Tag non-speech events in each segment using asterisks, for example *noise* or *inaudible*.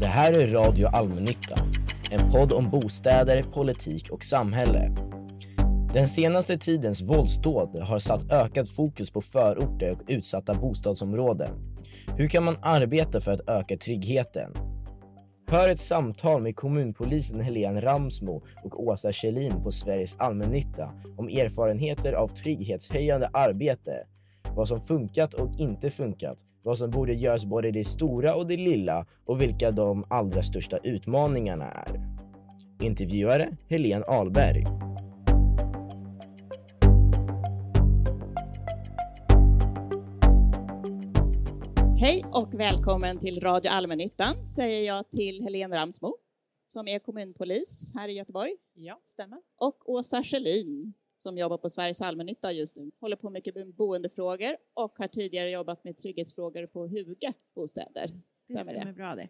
Det här är Radio Allmännyttan, en podd om bostäder, politik och samhälle. Den senaste tidens våldsdåd har satt ökat fokus på förorter och utsatta bostadsområden. Hur kan man arbeta för att öka tryggheten? Hör ett samtal med kommunpolisen Helene Ramsmo och Åsa Kjellin på Sveriges Allmännytta om erfarenheter av trygghetshöjande arbete, vad som funkat och inte funkat, vad som borde göras både i det stora och det lilla och vilka de allra största utmaningarna är. Intervjuare Helene Ahlberg. Hej och välkommen till Radio Allmännyttan säger jag till Helene Ramsmo som är kommunpolis här i Göteborg Ja, stämmer. och Åsa Schelin som jobbar på Sveriges Allmännytta just nu, håller på mycket med boendefrågor och har tidigare jobbat med trygghetsfrågor på Huga bostäder. Det Stämmer det? stämmer bra det.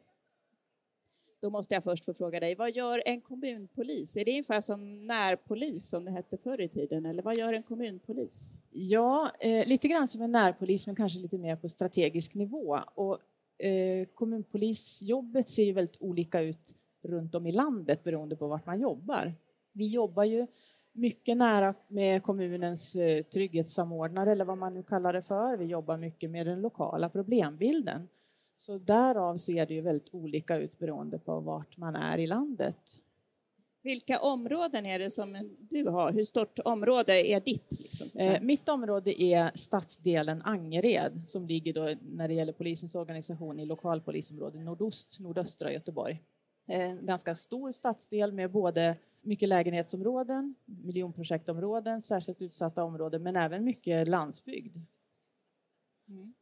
Då måste jag först få fråga dig, vad gör en kommunpolis? Är det ungefär som närpolis som det hette förr i tiden eller vad gör en kommunpolis? Ja, eh, lite grann som en närpolis men kanske lite mer på strategisk nivå. Och, eh, kommunpolisjobbet ser ju väldigt olika ut runt om i landet beroende på vart man jobbar. Vi jobbar ju mycket nära med kommunens eh, trygghetssamordnare eller vad man nu kallar det för. Vi jobbar mycket med den lokala problembilden. Så därav ser det ju väldigt olika ut beroende på vart man är i landet. Vilka områden är det som du har? Hur stort område är ditt? Liksom? Eh, mitt område är stadsdelen Angered som ligger då när det gäller polisens organisation i lokalpolisområdet nordost, nordöstra Göteborg. Eh, En ganska stor stadsdel med både mycket lägenhetsområden, miljonprojektområden, särskilt utsatta områden men även mycket landsbygd. Mm.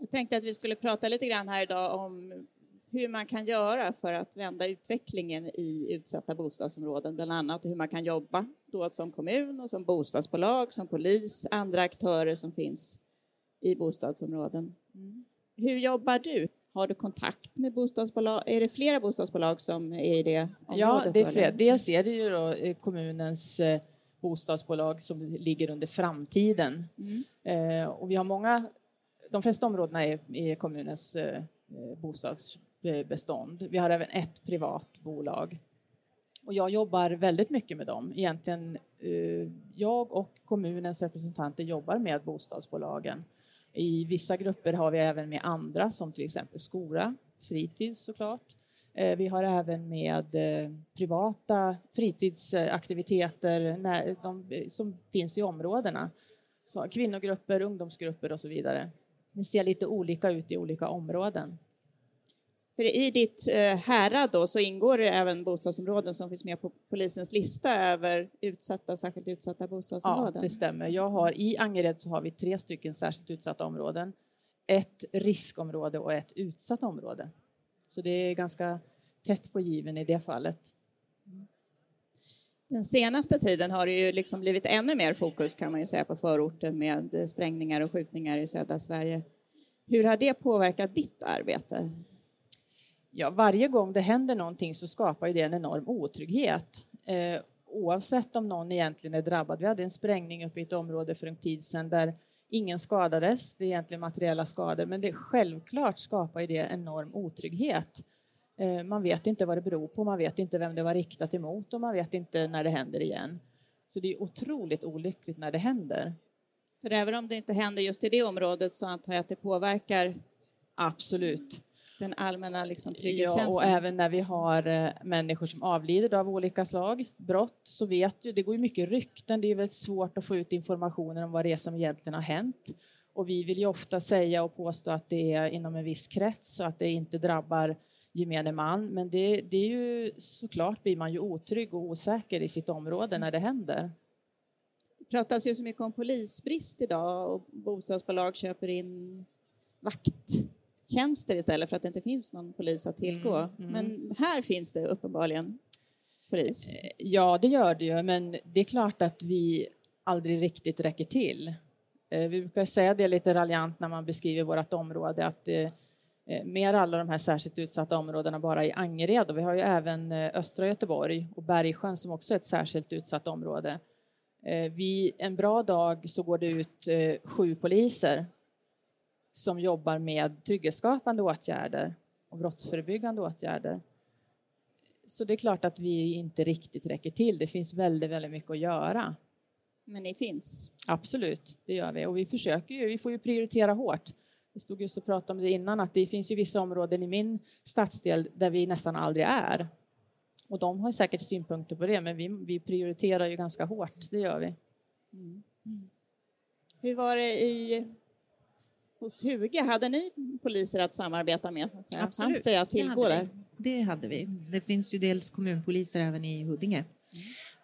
Jag tänkte att vi skulle prata lite grann här idag om hur man kan göra för att vända utvecklingen i utsatta bostadsområden, bland annat hur man kan jobba då som kommun och som bostadsbolag, som polis, andra aktörer som finns i bostadsområden. Hur jobbar du? Har du kontakt med bostadsbolag? Är det flera bostadsbolag som är i det området? Ja, det är då, fler. eller? Dels är det ju då eh, kommunens eh, bostadsbolag som ligger under framtiden. Mm. Eh, och vi har många, de flesta områdena är, är kommunens eh, eh, bostadsbestånd. Vi har även ett privat bolag. Och jag jobbar väldigt mycket med dem. Egentligen, eh, jag och kommunens representanter jobbar med bostadsbolagen. I vissa grupper har vi även med andra som till exempel skola, fritids såklart. Eh, Vi har även med eh, privata fritidsaktiviteter när- de, eh, som finns i områdena. Så kvinnogrupper, ungdomsgrupper och så vidare. Det ser lite olika ut i olika områden. För i ditt eh, härad då så ingår det även bostadsområden som finns med på polisens lista över utsatta, särskilt utsatta Ja, bostadsområden. det stämmer. Jag har, I Angered så har vi tre stycken särskilt utsatta områden. Ett riskområde och ett utsatt område. Så det är ganska tätt på given i det fallet. Den senaste tiden har det ju liksom blivit ännu mer fokus kan man ju säga på förorten med sprängningar och skjutningar i södra Sverige. Hur har det påverkat ditt arbete? Ja, varje gång det händer någonting så skapar ju det en enorm otrygghet. Eh, oavsett om någon egentligen är drabbad. Vi hade en sprängning uppe i ett område för en tid sedan där ingen skadades. Det är egentligen materiella skador, men det självklart skapar ju det enorm otrygghet. Eh, man vet inte vad det beror på, man vet inte vem det var riktat emot och man vet inte när det händer igen. Så det är otroligt olyckligt när det händer. För även om det inte händer just i det området så antar jag att det påverkar Absolut. den allmänna liksom, Ja, trygghetskänslan. och även när vi har eh, människor som avlider av olika slag, brott, så vet ju, det går ju mycket rykten, det är väldigt svårt att få ut informationen om vad det är som egentligen har hänt. Och vi vill ju ofta säga och påstå att det är inom en viss krets och att det inte drabbar gemene man, men det, det är ju såklart blir man ju otrygg och osäker i sitt område när det händer. Det pratas ju så mycket om polisbrist idag och bostadsbolag köper in vakttjänster istället för att det inte finns någon polis att tillgå. Mm, mm. Men här finns det uppenbarligen polis. Ja, det gör det ju, men det är klart att vi aldrig riktigt räcker till. Eh, Vi brukar säga det lite raljant när man beskriver vårt område att eh, med alla de här särskilt utsatta områdena bara i Angered och vi har ju även eh, östra Göteborg och Bergsjön som också är ett särskilt utsatt område. Eh, vi, en bra dag så går det ut sju poliser som jobbar med trygghetsskapande åtgärder och brottsförebyggande åtgärder. Så det är klart att vi inte riktigt räcker till. Det finns väldigt, väldigt mycket att göra. Men ni finns? Absolut, det gör vi. Och vi försöker ju, vi får ju prioritera hårt. Vi stod just och pratade om det innan, att det finns ju vissa områden i min stadsdel där vi nästan aldrig är. Och de har säkert synpunkter på det, men vi, vi prioriterar ju ganska hårt, det gör vi. Mm. Mm. Hur var det i hos Huge? Hade ni poliser att samarbeta med? Absolut. Fanns det att tillgå det där? Det hade vi. Det finns ju dels kommunpoliser även i Huddinge. Mm.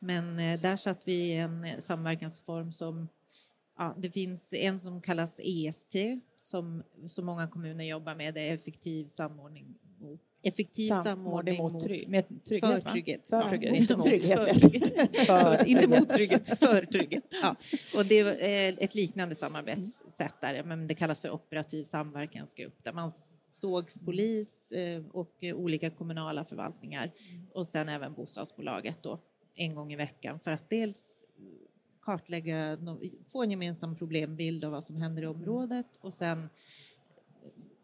Men eh, där satt vi i en samverkansform som Ja, det finns en som kallas EST som så många kommuner jobbar med, det är effektiv samordning mot effektiv samordning, mot, trygg, med trygghet, för trygghet. För trygghet, ja, inte mot trygghet. *laughs* för, inte mot trygghet, för trygghet. Ja. Och det är ett liknande samarbetssätt där, men det kallas för operativ samverkansgrupp där man sågs polis eh, och olika kommunala förvaltningar och sen även bostadsbolaget då en gång i veckan för att dels kartlägga, få en gemensam problembild av vad som händer i området och sen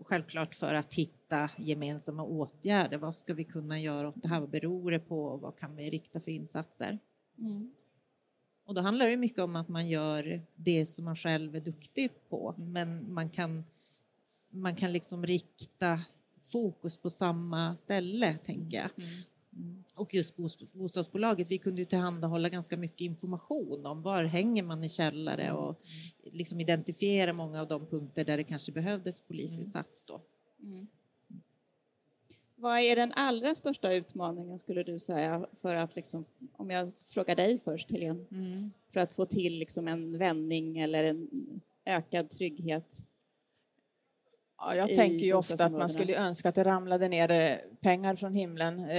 självklart för att hitta gemensamma åtgärder. Vad ska vi kunna göra åt det här? Vad beror det på? Vad kan vi rikta för insatser? Mm. Och då handlar det mycket om att man gör det som man själv är duktig på, men man kan, man kan liksom rikta fokus på samma ställe, tänker jag. Mm. Och just bostadsbolaget, vi kunde ju tillhandahålla ganska mycket information om var hänger man i källare och liksom identifiera många av de punkter där det kanske behövdes polisinsats då. Mm. Vad är den allra största utmaningen skulle du säga för att, liksom, om jag frågar dig först Helene, mm. för att få till liksom en vändning eller en ökad trygghet? Ja, jag tänker ju ofta att man skulle önska att det ramlade ner eh, pengar från himlen.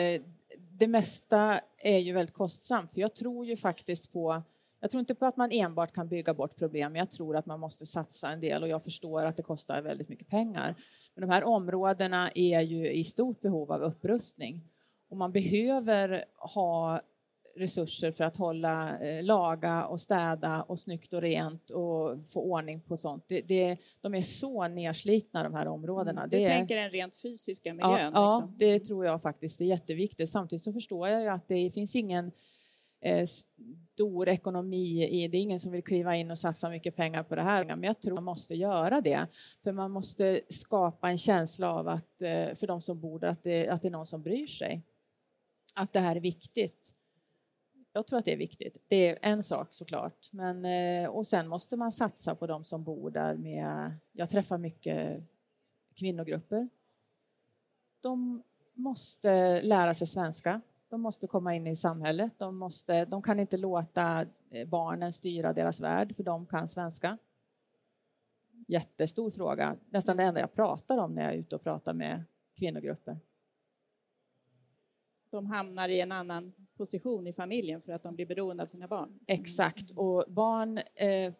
Det mesta är ju väldigt kostsamt, för jag tror ju faktiskt på jag tror inte på att man enbart kan bygga bort problem, jag tror att man måste satsa en del och jag förstår att det kostar väldigt mycket pengar. Men de här områdena är ju i stort behov av upprustning och man behöver ha resurser för att hålla, eh, laga och städa och snyggt och rent och få ordning på sånt. Det, det, de är så nerslitna de här områdena. Mm, du det tänker den rent fysiska miljön? Ja, ja liksom. det tror jag faktiskt är jätteviktigt. Samtidigt så förstår jag ju att det finns ingen eh, stor ekonomi i det. är ingen som vill kliva in och satsa mycket pengar på det här, men jag tror man måste göra det. För man måste skapa en känsla av att eh, för de som bor där, att det, att det är någon som bryr sig. Att det här är viktigt jag tror att det är viktigt. Det är en sak såklart. Men, eh, och sen måste man satsa på de som bor där med... Jag träffar mycket kvinnogrupper. De måste lära sig svenska. De måste komma in i samhället. De, måste, de kan inte låta eh, barnen styra deras värld, för de kan svenska. Jättestor fråga. Nästan det enda jag pratar om när jag är ute och pratar med kvinnogrupper. De hamnar i en annan position i familjen för att de blir beroende av sina barn. Exakt, och barn, eh,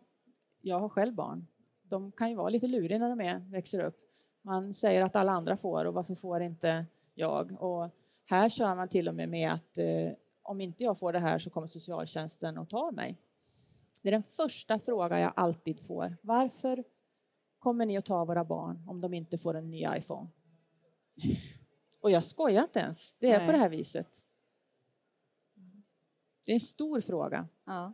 jag har själv barn, de kan ju vara lite luriga när de är, växer upp. Man säger att alla andra får och varför får inte jag? Och här kör man till och med med att eh, om inte jag får det här så kommer socialtjänsten och tar mig. Det är den första fråga jag alltid får. Varför kommer ni att ta våra barn om de inte får en ny iPhone? Och jag skojar inte ens, det är Nej. på det här viset. Det är en stor fråga. Ja.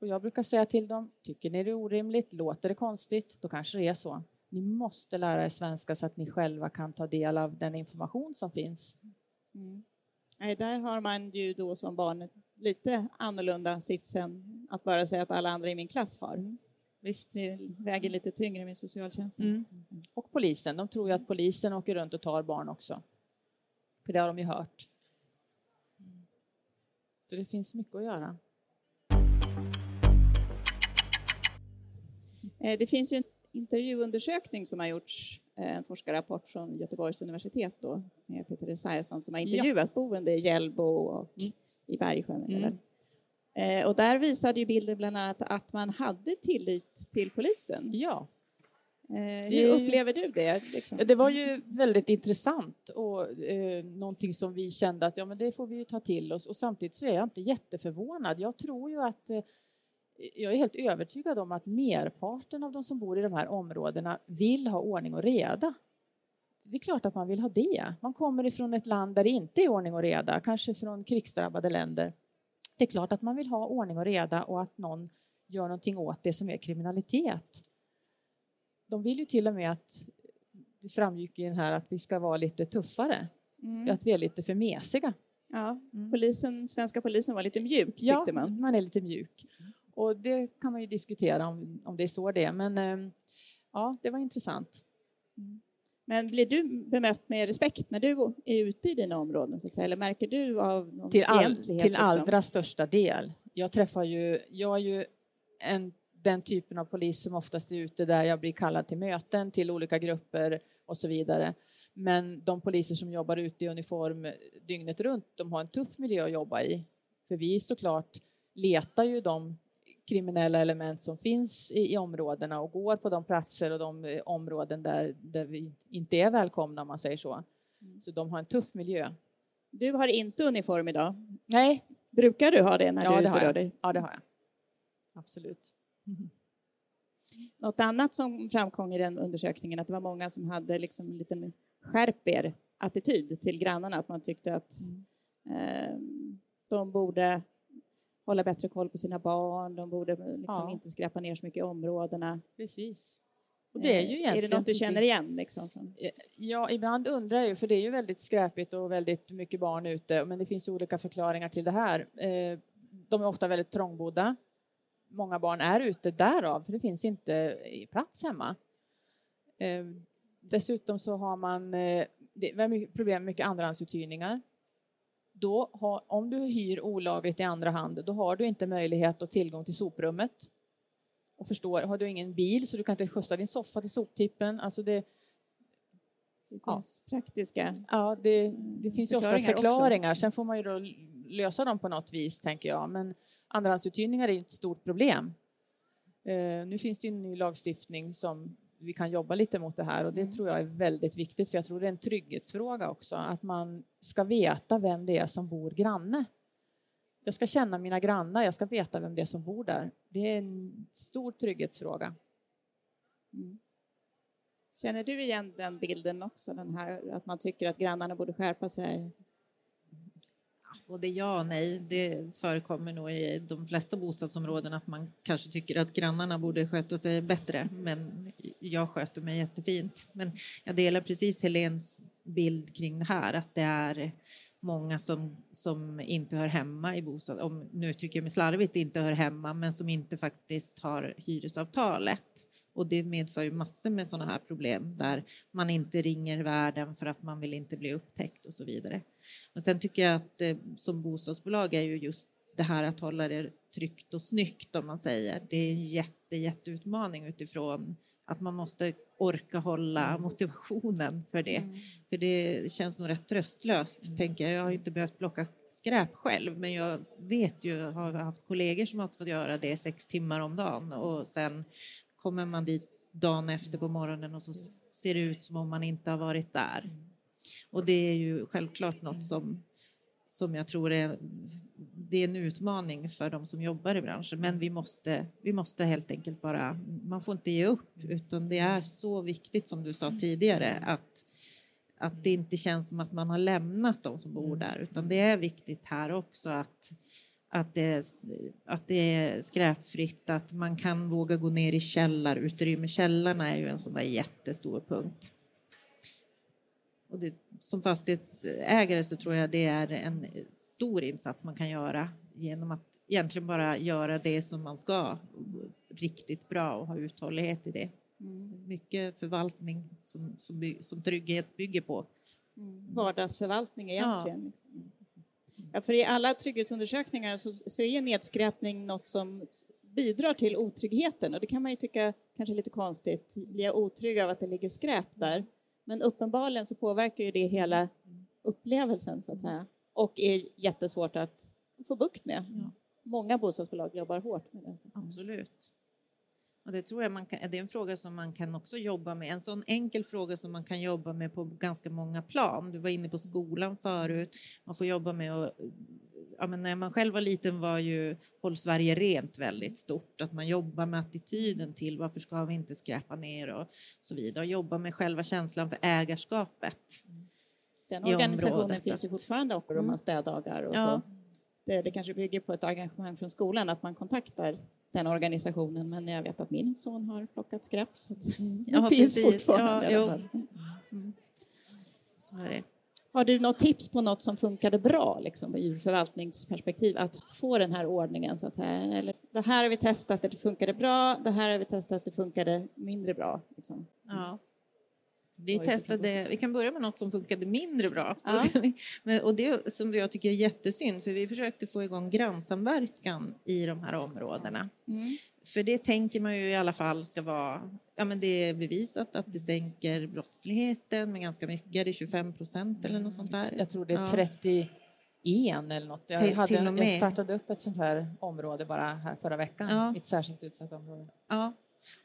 Och jag brukar säga till dem, tycker ni det är orimligt, låter det konstigt, då kanske det är så. Ni måste lära er svenska så att ni själva kan ta del av den information som finns. Mm. Nej, där har man ju då som barn lite annorlunda sitsen att bara säga att alla andra i min klass har. Mm. Visst. Det väger lite tyngre med socialtjänsten. Mm. Och polisen, de tror ju att polisen åker runt och tar barn också. För det har de ju hört. Så det finns mycket att göra. Eh, det finns ju en intervjuundersökning som har gjorts, eh, en forskarrapport från Göteborgs universitet då, med Peter Esaiasson som har intervjuat ja. boende i Hjällbo och mm. i Bergsjön. Mm. Eh, och där visade ju bilden bland annat att man hade tillit till polisen. Ja. Eh, hur upplever du det? Liksom? Det var ju väldigt intressant och eh, någonting som vi kände att ja, men det får vi ta till oss och samtidigt så är jag inte jätteförvånad. Jag tror ju att eh, jag är helt övertygad om att merparten av de som bor i de här områdena vill ha ordning och reda. Det är klart att man vill ha det. Man kommer ifrån ett land där det inte är ordning och reda, kanske från krigsdrabbade länder. Det är klart att man vill ha ordning och reda och att någon gör någonting åt det som är kriminalitet. De vill ju till och med att, det framgick i den här, att vi ska vara lite tuffare, Mm. att vi är lite för mesiga. Ja, Mm. polisen, svenska polisen var lite mjuk tyckte Ja, man. man är lite mjuk. Och det kan man ju diskutera om, om det är så det är, men eh, ja, det var intressant. Men blir du bemött med respekt när du är ute i dina områden? Så att säga? Eller märker du av någon Till, all, fientlighet? till liksom? allra största del. Jag träffar ju, jag är ju en, den typen av polis som oftast är ute där jag blir kallad till möten, till olika grupper och så vidare. Men de poliser som jobbar ute i uniform dygnet runt, de har en tuff miljö att jobba i. För vi såklart letar ju de kriminella element som finns i, i områdena och går på de platser och de eh, områden där, där vi inte är välkomna om man säger så. Mm. Så de har en tuff miljö. Du har inte uniform idag. Nej, Brukar du ha det när Ja, du är det ute ja det har jag. Absolut. *laughs* Något annat som framkom i den undersökningen att det var många som hade liksom en liten skärp attityd till grannarna, att man tyckte att eh, de borde hålla bättre koll på sina barn, de borde liksom Ja. inte skräpa ner så mycket i områdena. Precis. Och det är ju Eh, egentligen är det något du känner igen? Liksom? Ja, ibland undrar jag ju, för det är ju väldigt skräpigt och väldigt mycket barn ute, men det finns ju olika förklaringar till det här. Eh, De är ofta väldigt trångbodda. Många barn är ute därav, för det finns inte plats hemma. Eh, Dessutom så har man eh, det mycket problem med mycket andrahandsuthyrningar. Då har, om du hyr olagligt i andra hand, då har du inte möjlighet och tillgång till soprummet. Och förstår, har du ingen bil så du kan inte skjutsa din soffa till soptippen. Alltså det, Det Ja. finns praktiska... Ja, det, det finns ju ofta förklaringar också. Sen får man ju då lösa dem på något vis, tänker jag. Men andrahandsuthyrningar är ett stort problem. Eh, nu finns det en ny lagstiftning som vi kan jobba lite mot det här och det Mm. tror jag är väldigt viktigt för jag tror det är en trygghetsfråga också att man ska veta vem det är som bor granne. Jag ska känna mina grannar, jag ska veta vem det är som bor där. Det är en stor trygghetsfråga. Mm. Känner du igen den bilden också, den här att man tycker att grannarna borde skärpa sig? Både ja och nej. Det förekommer nog i de flesta bostadsområden att man kanske tycker att grannarna borde sköta sig bättre. Men jag sköter mig jättefint. Men jag delar precis Helens bild kring det här att det är många som, som inte hör hemma i bostad, om nu tycker jag mig slarvigt inte hör hemma, men som inte faktiskt har hyresavtalet. Och det medför ju massor med sådana här problem där man inte ringer värden för att man vill inte bli upptäckt och så vidare. Men sen tycker jag att eh, som bostadsbolag är ju just det här att hålla det tryggt och snyggt om man säger. Det är en jätte, jätteutmaning utifrån att man måste orka hålla motivationen för det. För det känns nog rätt tröstlöst, tänker jag. Jag har inte behövt plocka skräp själv, men jag vet ju, har haft kollegor som har fått göra det sex timmar om dagen och sen kommer man dit dagen efter på morgonen och så ser det ut som om man inte har varit där. Och det är ju självklart något som, som jag tror är, det är en utmaning för de som jobbar i branschen. Men vi måste, vi måste helt enkelt bara, man får inte ge upp utan det är så viktigt som du sa tidigare att, att det inte känns som att man har lämnat de som bor där utan det är viktigt här också att att det, är, att det är skräpfritt, att man kan våga gå ner i källarutrymme. Källarna är ju en sån där jättestor punkt. Och det, som fastighetsägare så tror jag det är en stor insats man kan göra genom att egentligen bara göra det som man ska riktigt bra och ha uthållighet i det. Mm. Mycket förvaltning som, som, som trygghet bygger på. Mm. Vardagsförvaltning egentligen. Liksom. Ja, för i alla trygghetsundersökningar så, så är nedskräpning något som bidrar till otryggheten och det kan man ju tycka kanske är lite konstigt. Blir jag otrygg av att det ligger skräp där? Men uppenbarligen så påverkar ju det hela upplevelsen så att säga och är jättesvårt att få bukt med. Ja. Många bostadsbolag jobbar hårt med det. Absolut. Och det tror jag man kan, det är en fråga som man kan också jobba med. En sån enkel fråga som man kan jobba med på ganska många plan. Du var inne på skolan förut. Man får jobba med att ja, men när man själv var liten var ju Håll Sverige rent väldigt stort. Att man jobbar med attityden till varför ska vi inte skräpa ner och så vidare. Och jobba med själva känslan för ägarskapet. Den organisationen området. finns ju fortfarande också, de Mm. har städdagar och Ja. så. Det, det kanske bygger på ett engagemang från skolan att man kontaktar den organisationen men jag vet att min son har plockat skräp så att det *laughs* Ja, finns precis. fortfarande. Ja, fall. Så är det. Har du något tips på något som funkade bra liksom, ur förvaltningsperspektiv att få den här ordningen så att säga? Eller det här har vi testat att det funkade bra, det här har vi testat att det funkade mindre bra. Liksom. Ja. Vi testade, vi kan börja med något som funkade mindre bra. Ja. *laughs* Men, och det som jag tycker är jättesynd, för vi försökte få igång grannsamverkan i de här områdena. Mm. För det tänker man ju i alla fall ska vara, ja men det är bevisat att det sänker brottsligheten med ganska mycket, är det 25 procent eller något sånt där? Jag tror det är Ja. 31 eller något. Jag, Till- hade, till jag startade upp ett sånt här område bara här förra veckan. Ja. Ett särskilt utsatt område. Ja,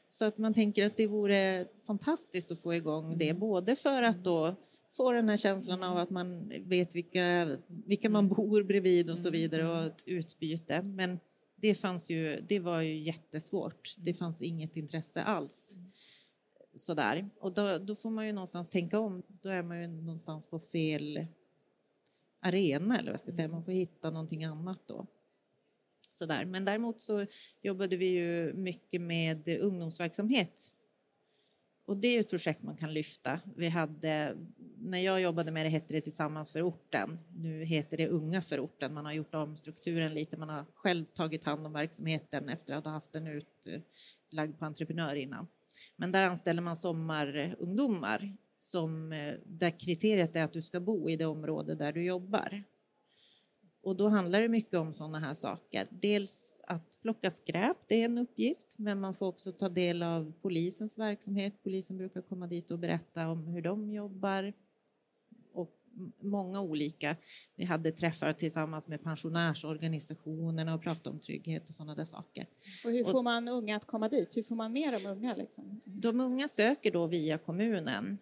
så att man tänker att det vore fantastiskt att få igång det, både för att då få den här känslan av att man vet vilka, vilka man bor bredvid och så vidare och ett utbyte. Men det fanns ju, det var ju jättesvårt. Det fanns inget intresse alls. Sådär. Och då, då får man ju någonstans tänka om. Då är man ju någonstans på fel arena eller vad jag ska säga. Man får hitta någonting annat då. Sådär. Men däremot så jobbade vi ju mycket med ungdomsverksamhet. Och det är ett projekt man kan lyfta. Vi hade, när jag jobbade med det hette det Tillsammans för orten. Nu heter det Unga för orten. Man har gjort om strukturen lite. Man har själv tagit hand om verksamheten efter att ha haft den utlagd på entreprenör innan. Men där anställer man sommarungdomar som, eh, där kriteriet är att du ska bo i det område där du jobbar. Och då handlar det mycket om sådana här saker. Dels att plocka skräp, det är en uppgift, men man får också ta del av polisens verksamhet. Polisen brukar komma dit och berätta om hur de jobbar. Och många olika. Vi hade träffar tillsammans med pensionärsorganisationerna och pratade om trygghet och sådana där saker. Och hur får man unga att komma dit? Hur får man mer om unga? Liksom? De unga söker då via kommunen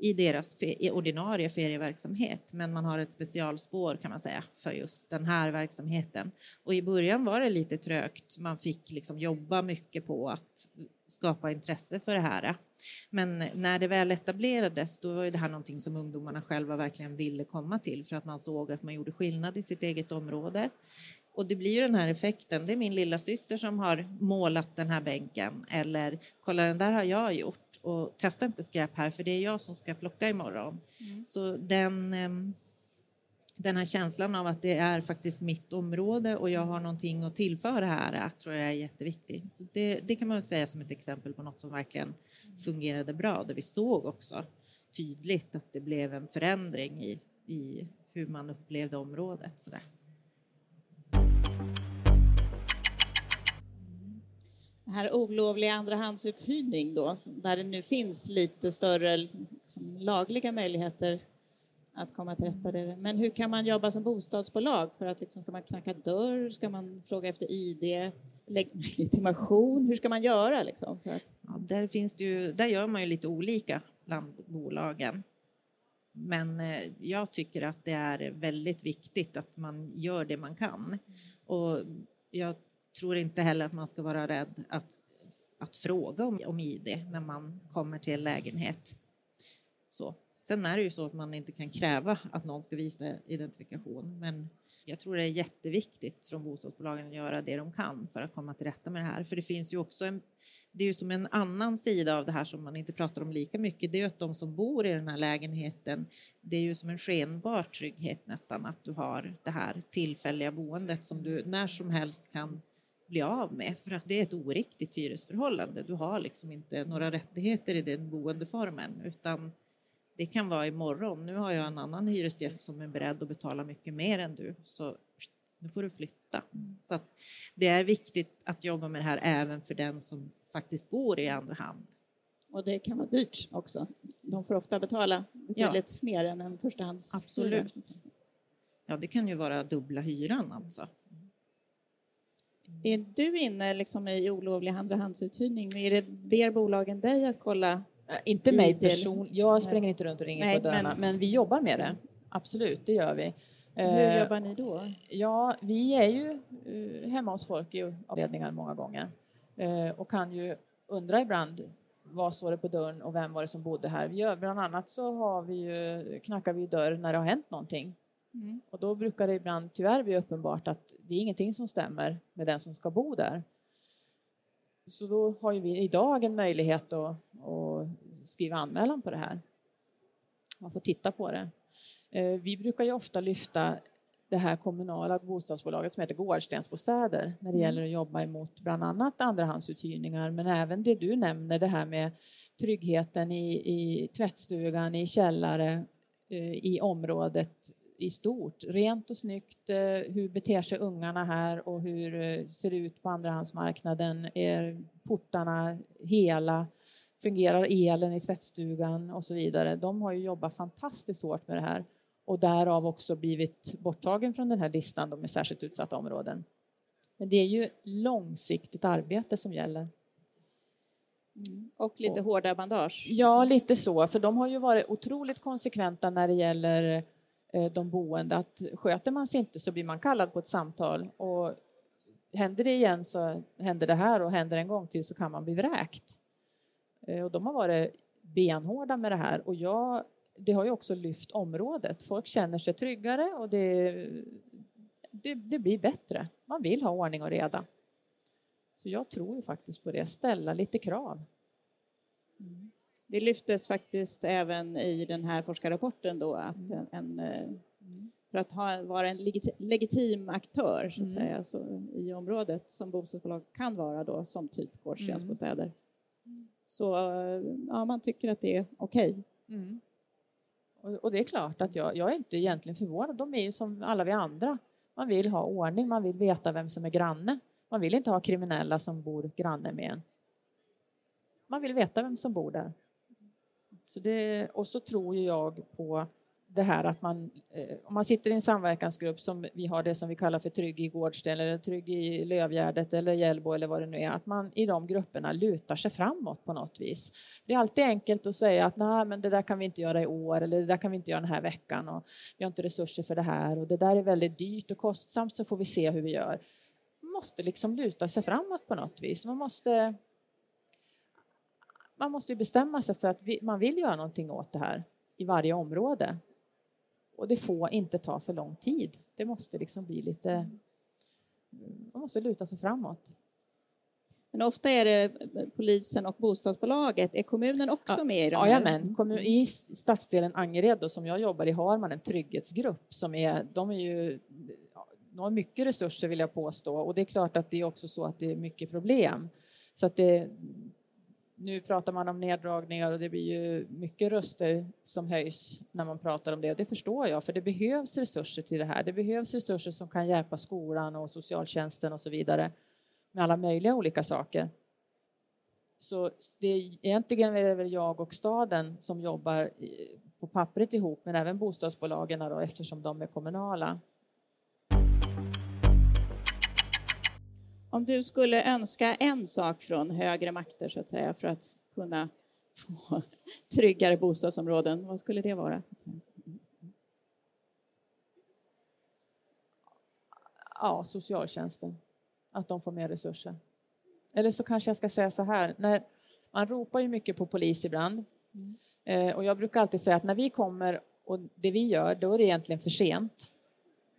i deras fe- i ordinarie ferieverksamhet, men man har ett specialspår kan man säga för just den här verksamheten. Och i början var det lite trögt. Man fick liksom jobba mycket på att skapa intresse för det här. Men när det väl etablerades, då var det här någonting som ungdomarna själva verkligen ville komma till för att man såg att man gjorde skillnad i sitt eget område. Och det blir ju den här effekten. Det är min lilla syster som har målat den här bänken eller kolla den där har jag gjort och kasta inte skräp här för det är jag som ska plocka imorgon. Så den, ehm, den här känslan av att det är faktiskt mitt område och jag har någonting att tillföra här tror jag är jätteviktig. Så det, det kan man säga som ett exempel på något som verkligen fungerade bra där vi såg också tydligt att det blev en förändring i, i hur man upplevde området. Sådär. Den här olovliga andrahandsuthyrning då, där det nu finns lite större liksom, lagliga möjligheter att komma till rätta med det. Men hur kan man jobba som bostadsbolag? För att liksom, ska man knacka dörr? Ska man fråga efter ID? *laughs* Legitimation? Hur ska man göra liksom? För att, Ja, där, finns det ju, där gör man ju lite olika bland bolagen. Men eh, jag tycker att det är väldigt viktigt att man gör det man kan. Och jag tror inte heller att man ska vara rädd att, att fråga om, om ID när man kommer till en lägenhet. Så. Sen är det ju så att man inte kan kräva att någon ska visa identifikation, men jag tror det är jätteviktigt från bostadsbolagen att göra det de kan för att komma till rätta med det här. För det finns ju också en det är ju som en annan sida av det här som man inte pratar om lika mycket. Det är ju att de som bor i den här lägenheten, det är ju som en skenbar trygghet nästan att du har det här tillfälliga boendet som du när som helst kan bli av med för att det är ett oriktigt hyresförhållande. Du har liksom inte några rättigheter i den boendeformen utan det kan vara imorgon. Nu har jag en annan hyresgäst som är beredd att betala mycket mer än du så nu får du flytta. Så att det är viktigt att jobba med det här även för den som faktiskt bor i andra hand. och det kan vara dyrt också. De får ofta betala betydligt mer än en förstahands Absolut. Ja, det kan ju vara dubbla hyran alltså. Är du inne liksom i olovlig andrahandsuthyrning? Är det, ber bolagen dig att kolla? Äh, Inte mig ID eller- person. Jag springer inte runt och ringer Nej, på dörrarna, men- men... vi jobbar med det. Absolut, det gör vi. Hur jobbar ni då? Ja, vi är ju hemma hos folk i avdelningar många gånger och kan ju undra ibland vad står det på dörren och vem var det som bodde här? Vi gör, bland annat så har vi ju, knackar vi dörr när det har hänt någonting. Mm. Och då brukar det ibland tyvärr bli uppenbart att det är ingenting som stämmer med den som ska bo där. Så då har vi idag en möjlighet att, att skriva anmälan på det här. Man får titta på det. Eh, vi brukar ju ofta lyfta det här kommunala bostadsbolaget som heter Gårdstensbostäder när det mm. gäller att jobba emot bland annat andrahandsuthyrningar men även det du nämner det här med tryggheten i, i tvättstugan, i källare, eh, i området i stort. Rent och snyggt, eh, hur beter sig ungarna här och hur eh, ser det ut på andrahandsmarknaden? Är portarna hela? Fungerar elen i tvättstugan och så vidare? De har ju jobbat fantastiskt hårt med det här och därav också blivit borttagen från den här listan med särskilt utsatta områden. Men det är ju långsiktigt arbete som gäller. Mm. Och lite och, hårda bandage? Ja, lite så, för de har ju varit otroligt konsekventa när det gäller Eh, de boende. Att sköter man sig inte så blir man kallad på ett samtal och händer det igen så händer det här och händer en gång till så kan man bli vräkt. Eh, och de har varit benhårda med det här och jag det har ju också lyft området. Folk känner sig tryggare och det, det, det, blir bättre. Man vill ha ordning och reda. Så jag tror ju faktiskt på det, ställa lite krav. Mm. Det lyftes faktiskt även i den här forskarrapporten då att mm. en, en för att ha, vara en legitim aktör så att mm. säga, så, i området som bostadsbolag kan vara då som typ gårdstensbostäder. Mm. Så ja, man tycker att det är okej. Okay. Mm. Och, det är klart att jag, jag är inte egentligen förvånad. De är ju som alla vi andra. Man vill ha ordning, man vill veta vem som är granne. Man vill inte ha kriminella som bor granne med en. Man vill veta vem som bor där. Så det, och så tror jag på det här att man, eh, om man sitter i en samverkansgrupp som vi har det som vi kallar för Trygg i Gårdsten eller Trygg i Lövgärdet eller Hjällbo eller vad det nu är, att man i de grupperna lutar sig framåt på något vis. Det är alltid enkelt att säga att nej, men det där kan vi inte göra i år eller det där kan vi inte göra den här veckan och vi har inte resurser för det här och det där är väldigt dyrt och kostsamt så får vi se hur vi gör. Man måste liksom luta sig framåt på något vis. Man måste man måste bestämma sig för att vi, man vill göra någonting åt det här i varje område. Och det får inte ta för lång tid. Det måste liksom bli lite... Man måste luta sig framåt. Men ofta är det polisen och bostadsbolaget. Är kommunen också ja, med i de här? Jajamän. Kommun, I stadsdelen Angered som jag jobbar i har man en trygghetsgrupp som är, de är ju de har mycket resurser vill jag påstå och det är klart att det är också så att det är mycket problem. Så att det, nu pratar man om neddragningar och det blir ju mycket röster som höjs när man pratar om det. Och det förstår jag, för det behövs resurser till det här. Det behövs resurser som kan hjälpa skolan och socialtjänsten och så vidare med alla möjliga olika saker. Så det är, egentligen är det väl jag och staden som jobbar på pappret ihop, men även bostadsbolagen då, eftersom de är kommunala. Om du skulle önska en sak från högre makter så att säga för att kunna få *laughs* tryggare bostadsområden, vad skulle det vara? Ja, socialtjänsten. Att de får mer resurser. Eller så kanske jag ska säga så här, när man ropar ju mycket på polis ibland. Mm. Eh, och jag brukar alltid säga att när vi kommer och det vi gör, då är det egentligen för sent.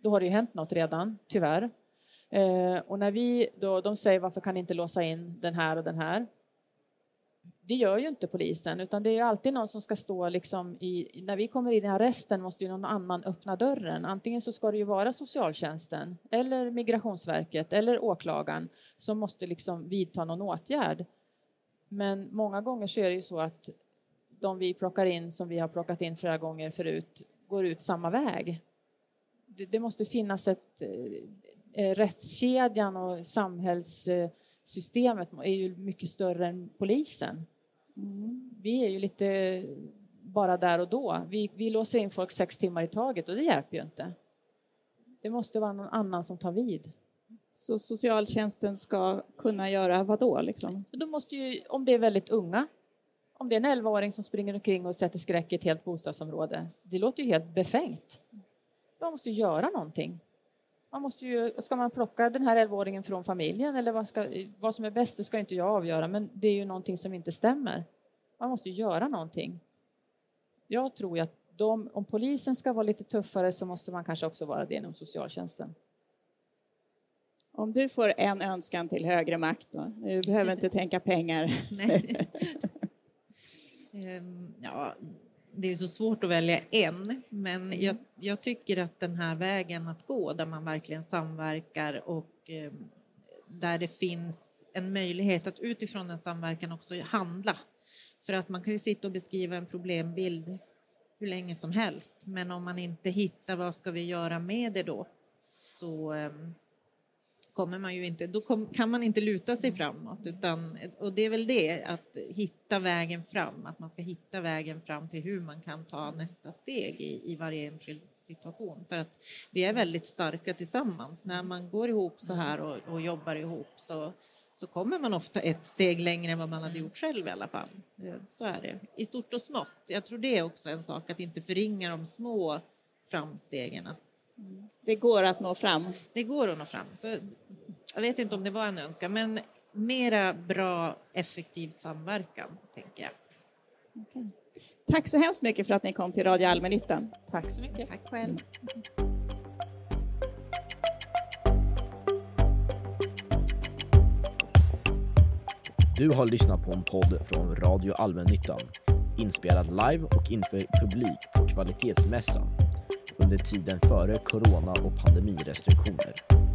Då har det ju hänt något redan, tyvärr. Eh, och när vi då, de säger varför kan ni inte låsa in den här och den här? Det gör ju inte polisen, utan det är alltid någon som ska stå liksom i, när vi kommer in i arresten måste ju någon annan öppna dörren. Antingen så ska det ju vara socialtjänsten eller Migrationsverket eller åklagaren som måste liksom vidta någon åtgärd. Men många gånger så är det ju så att de vi plockar in som vi har plockat in flera gånger förut går ut samma väg. Det, det måste finnas ett, Eh, rättskedjan och samhällssystemet är ju mycket större än polisen. Mm. Vi är ju lite bara där och då. Vi, vi låser in folk sex timmar i taget och det hjälper ju inte. Det måste vara någon annan som tar vid. Så socialtjänsten ska kunna göra vad då? Liksom? Då måste ju, om det är väldigt unga, om det är en 11-åring som springer omkring och sätter skräck i ett helt bostadsområde, det låter ju helt befängt. Man måste göra någonting. Man måste ju, ska man plocka den här 11-åringen från familjen eller vad, ska, vad som är bäst, det ska inte jag avgöra, men det är ju någonting som inte stämmer. Man måste göra någonting. Jag tror ju att de, om polisen ska vara lite tuffare så måste man kanske också vara det inom socialtjänsten. Om du får en önskan till högre makt då? Du behöver inte tänka pengar. Nej. *laughs* Ehm, ja, det är så svårt att välja en, men Mm. jag, jag tycker att den här vägen att gå där man verkligen samverkar och eh, där det finns en möjlighet att utifrån den samverkan också handla. För att man kan ju sitta och beskriva en problembild hur länge som helst, men om man inte hittar vad ska vi göra med det då, så ehm, kommer man ju inte, då kom, kan man inte luta sig framåt. Utan, och det är väl det, att hitta vägen fram, att man ska hitta vägen fram till hur man kan ta nästa steg i, i varje enskild situation. För att vi är väldigt starka tillsammans. När man går ihop så här och, och jobbar ihop så, så kommer man ofta ett steg längre än vad man hade gjort själv i alla fall. Eh, Så är det. I stort och smått. Jag tror det är också en sak, att inte förringa de små framstegen. Det går att nå fram. Det går att nå fram. Så jag vet inte om det var en önskan, men mera bra, effektivt samverkan, tänker jag. Tack så hemskt mycket för att ni kom till Radio Allmännyttan. Tack så mycket. Tack själv. Du har lyssnat på en podd från Radio Allmännyttan inspelad live och inför publik på Kvalitetsmässan under tiden före corona och pandemirestriktioner.